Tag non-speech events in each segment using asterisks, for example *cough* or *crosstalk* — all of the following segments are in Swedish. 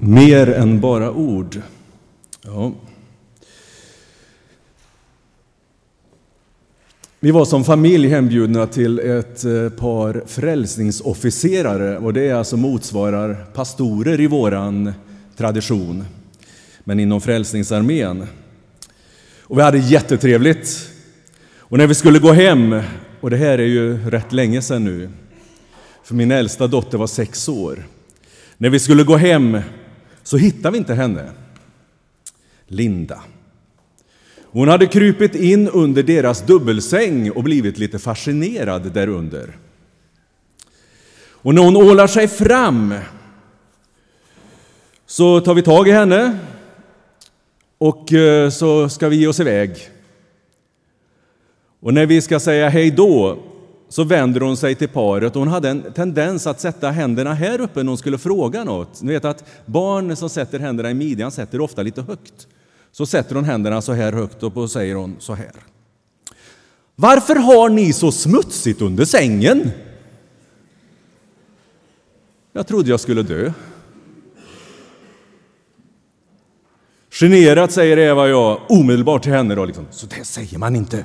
Mer än bara ord. Ja. Vi var som familj hembjudna till ett eh, par frälsningsofficerare och det är alltså motsvarar pastorer i våran tradition, men inom Frälsningsarmén. Och vi hade jättetrevligt. Och när vi skulle gå hem, och det här är ju rätt länge sedan nu, för min äldsta dotter var sex år. När vi skulle gå hem så hittade vi inte henne. Linda. Hon hade krupit in under deras dubbelsäng och blivit lite fascinerad därunder. Och när hon ålar sig fram så tar vi tag i henne och eh, så ska vi ge oss iväg. Och när vi ska säga hej då så vänder hon sig till paret och hon hade en tendens att sätta händerna här uppe när hon skulle fråga något. Ni vet att barn som sätter händerna i midjan sätter ofta lite högt. Så sätter hon händerna så här högt upp och säger hon så här. Varför har ni så smutsigt under sängen? Jag trodde jag skulle dö. Generat säger Eva och jag omedelbart till henne då liksom, så det säger man inte.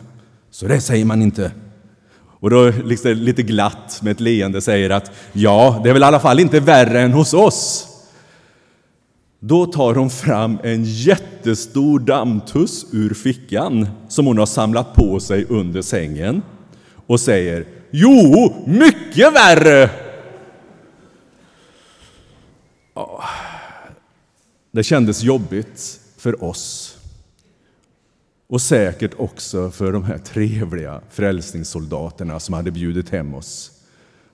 Så det säger man inte. Och då liksom lite glatt med ett leende säger att ja, det är väl i alla fall inte värre än hos oss. Då tar hon fram en jättestor dammtuss ur fickan som hon har samlat på sig under sängen och säger Jo, mycket värre! Ah. Det kändes jobbigt för oss och säkert också för de här trevliga frälsningssoldaterna som hade bjudit hem oss.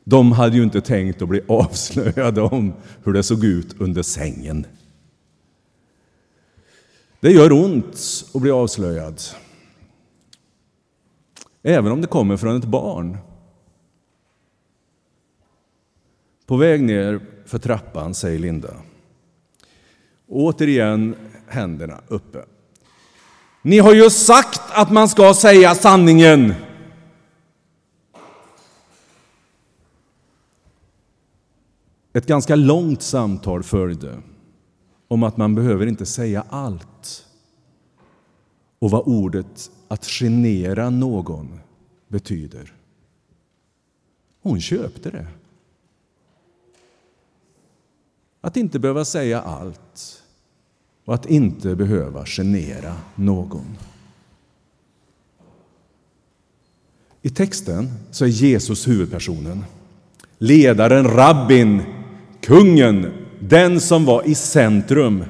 De hade ju inte tänkt att bli *laughs* avslöjade om hur det såg ut under sängen. Det gör ont att bli avslöjad. Även om det kommer från ett barn. På väg ner för trappan säger Linda. Återigen händerna uppe. Ni har ju sagt att man ska säga sanningen. Ett ganska långt samtal följde om att man behöver inte säga allt och vad ordet att genera någon betyder. Hon köpte det. Att inte behöva säga allt och att inte behöva genera någon. I texten så är Jesus huvudpersonen. Ledaren, rabbin, kungen, den som var i centrum.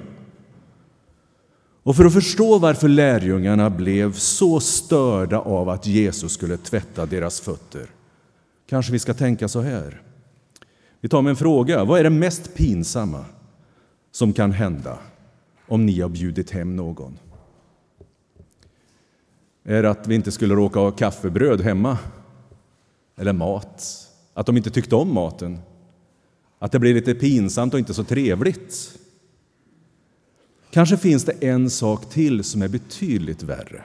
Och för att förstå varför lärjungarna blev så störda av att Jesus skulle tvätta deras fötter kanske vi ska tänka så här. Vi tar med en fråga. Vad är det mest pinsamma som kan hända om ni har bjudit hem någon? Är det att vi inte skulle råka ha kaffebröd hemma? Eller mat? Att de inte tyckte om maten? Att det blir lite pinsamt och inte så trevligt? Kanske finns det en sak till som är betydligt värre.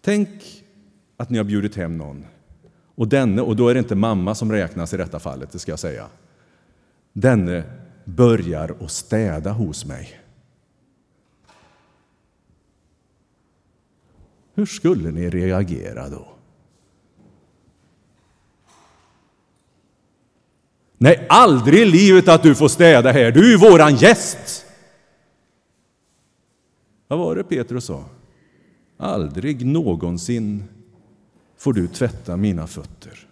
Tänk att ni har bjudit hem någon och denne, och då är det inte mamma som räknas i detta fallet, det ska jag säga. Denne börjar att städa hos mig. Hur skulle ni reagera då? Nej, aldrig i livet att du får städa här. Du är ju våran gäst. Vad var det Petrus sa? Aldrig någonsin får du tvätta mina fötter.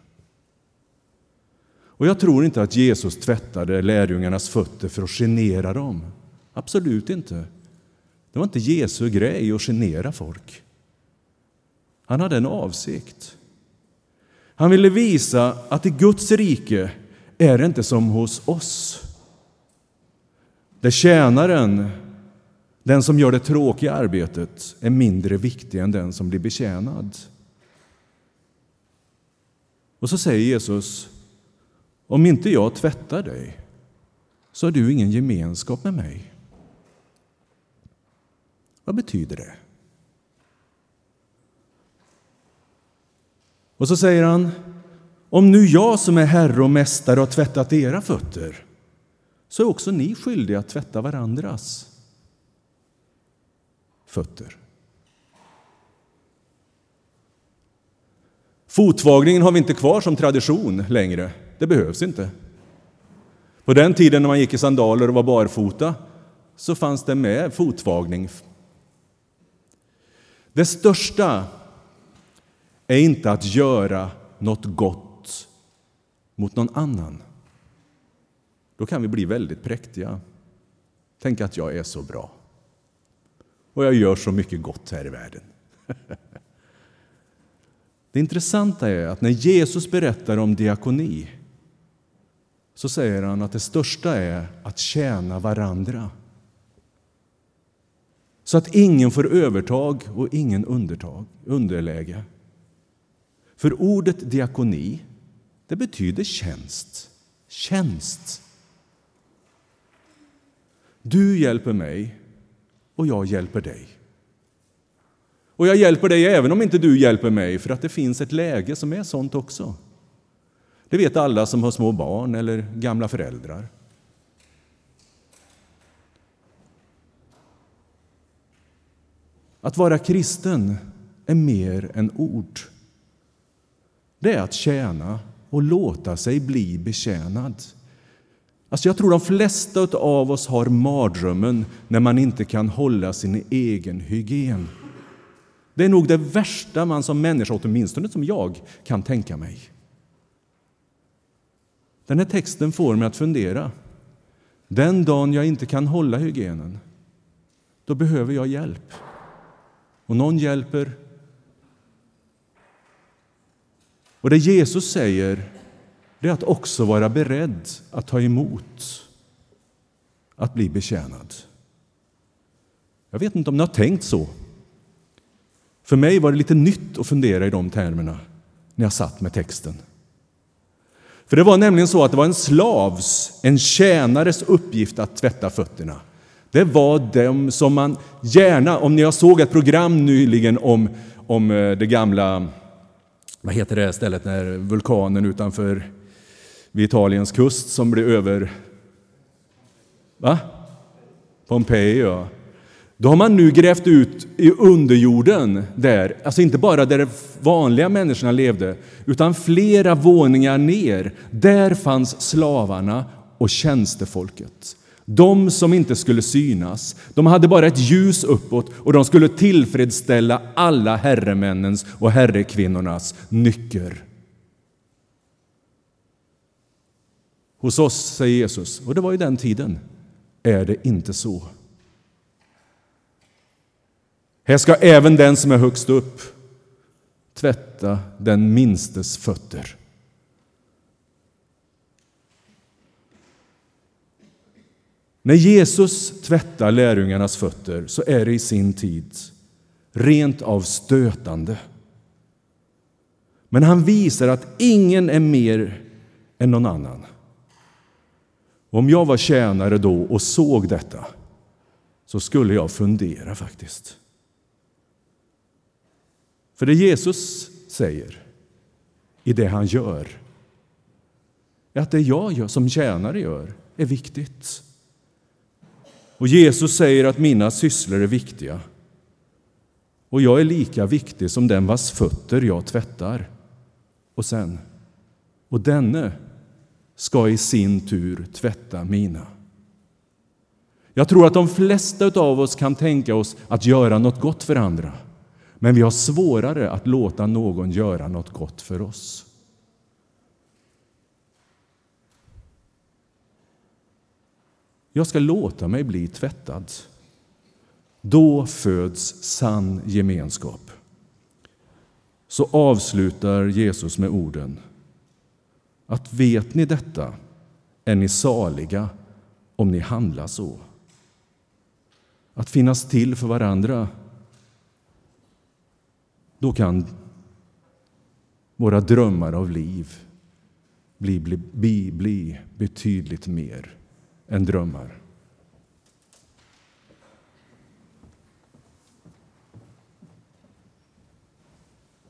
Och jag tror inte att Jesus tvättade lärjungarnas fötter för att genera dem. Absolut inte. Det var inte Jesu grej att genera folk. Han hade en avsikt. Han ville visa att i Guds rike är det inte som hos oss. Där tjänaren, den som gör det tråkiga arbetet, är mindre viktig än den som blir betjänad. Och så säger Jesus, om inte jag tvättar dig så har du ingen gemenskap med mig. Vad betyder det? Och så säger han, om nu jag som är herre och mästare har tvättat era fötter, så är också ni skyldiga att tvätta varandras fötter. Fotvagningen har vi inte kvar som tradition längre. Det behövs inte. På den tiden när man gick i sandaler och var barfota så fanns det med fotvagning. Det största är inte att göra något gott mot någon annan. Då kan vi bli väldigt präktiga. Tänk att jag är så bra. Och jag gör så mycket gott här i världen. *laughs* Det intressanta är att när Jesus berättar om diakoni så säger han att det största är att tjäna varandra. Så att ingen får övertag och ingen undertag, underläge. För ordet diakoni, det betyder tjänst. Tjänst. Du hjälper mig och jag hjälper dig. Och jag hjälper dig även om inte du hjälper mig, för att det finns ett läge som är sånt också. Det vet alla som har små barn eller gamla föräldrar. Att vara kristen är mer än ord. Det är att tjäna och låta sig bli betjänad. Alltså jag tror de flesta av oss har mardrömmen när man inte kan hålla sin egen hygien. Det är nog det värsta man som människa, åtminstone som jag, kan tänka mig. Den här texten får mig att fundera. Den dagen jag inte kan hålla hygienen, då behöver jag hjälp. Och någon hjälper. Och det Jesus säger, det är att också vara beredd att ta emot, att bli betjänad. Jag vet inte om ni har tänkt så. För mig var det lite nytt att fundera i de termerna när jag satt med texten. För det var nämligen så att det var en slavs, en tjänares uppgift att tvätta fötterna. Det var dem som man gärna, om ni har såg ett program nyligen om, om eh, det gamla, vad heter det stället när vulkanen utanför vid Italiens kust som blev över... Va? Pompeji, ja. Då har man nu grävt ut i underjorden där, alltså inte bara där de vanliga människorna levde, utan flera våningar ner. Där fanns slavarna och tjänstefolket. De som inte skulle synas. De hade bara ett ljus uppåt och de skulle tillfredsställa alla herremännens och herrekvinnornas nycker. Hos oss, säger Jesus, och det var i den tiden, är det inte så. Här ska även den som är högst upp tvätta den minstes fötter. När Jesus tvättar lärjungarnas fötter så är det i sin tid rent av stötande. Men han visar att ingen är mer än någon annan. Om jag var tjänare då och såg detta så skulle jag fundera faktiskt. För det Jesus säger i det han gör är att det jag gör, som tjänare gör är viktigt. Och Jesus säger att mina sysslor är viktiga. Och jag är lika viktig som den vars fötter jag tvättar. Och sen, och denne ska i sin tur tvätta mina. Jag tror att de flesta av oss kan tänka oss att göra något gott för andra. Men vi har svårare att låta någon göra något gott för oss. Jag ska låta mig bli tvättad. Då föds sann gemenskap. Så avslutar Jesus med orden att vet ni detta är ni saliga om ni handlar så. Att finnas till för varandra då kan våra drömmar av liv bli, bli, bli betydligt mer än drömmar.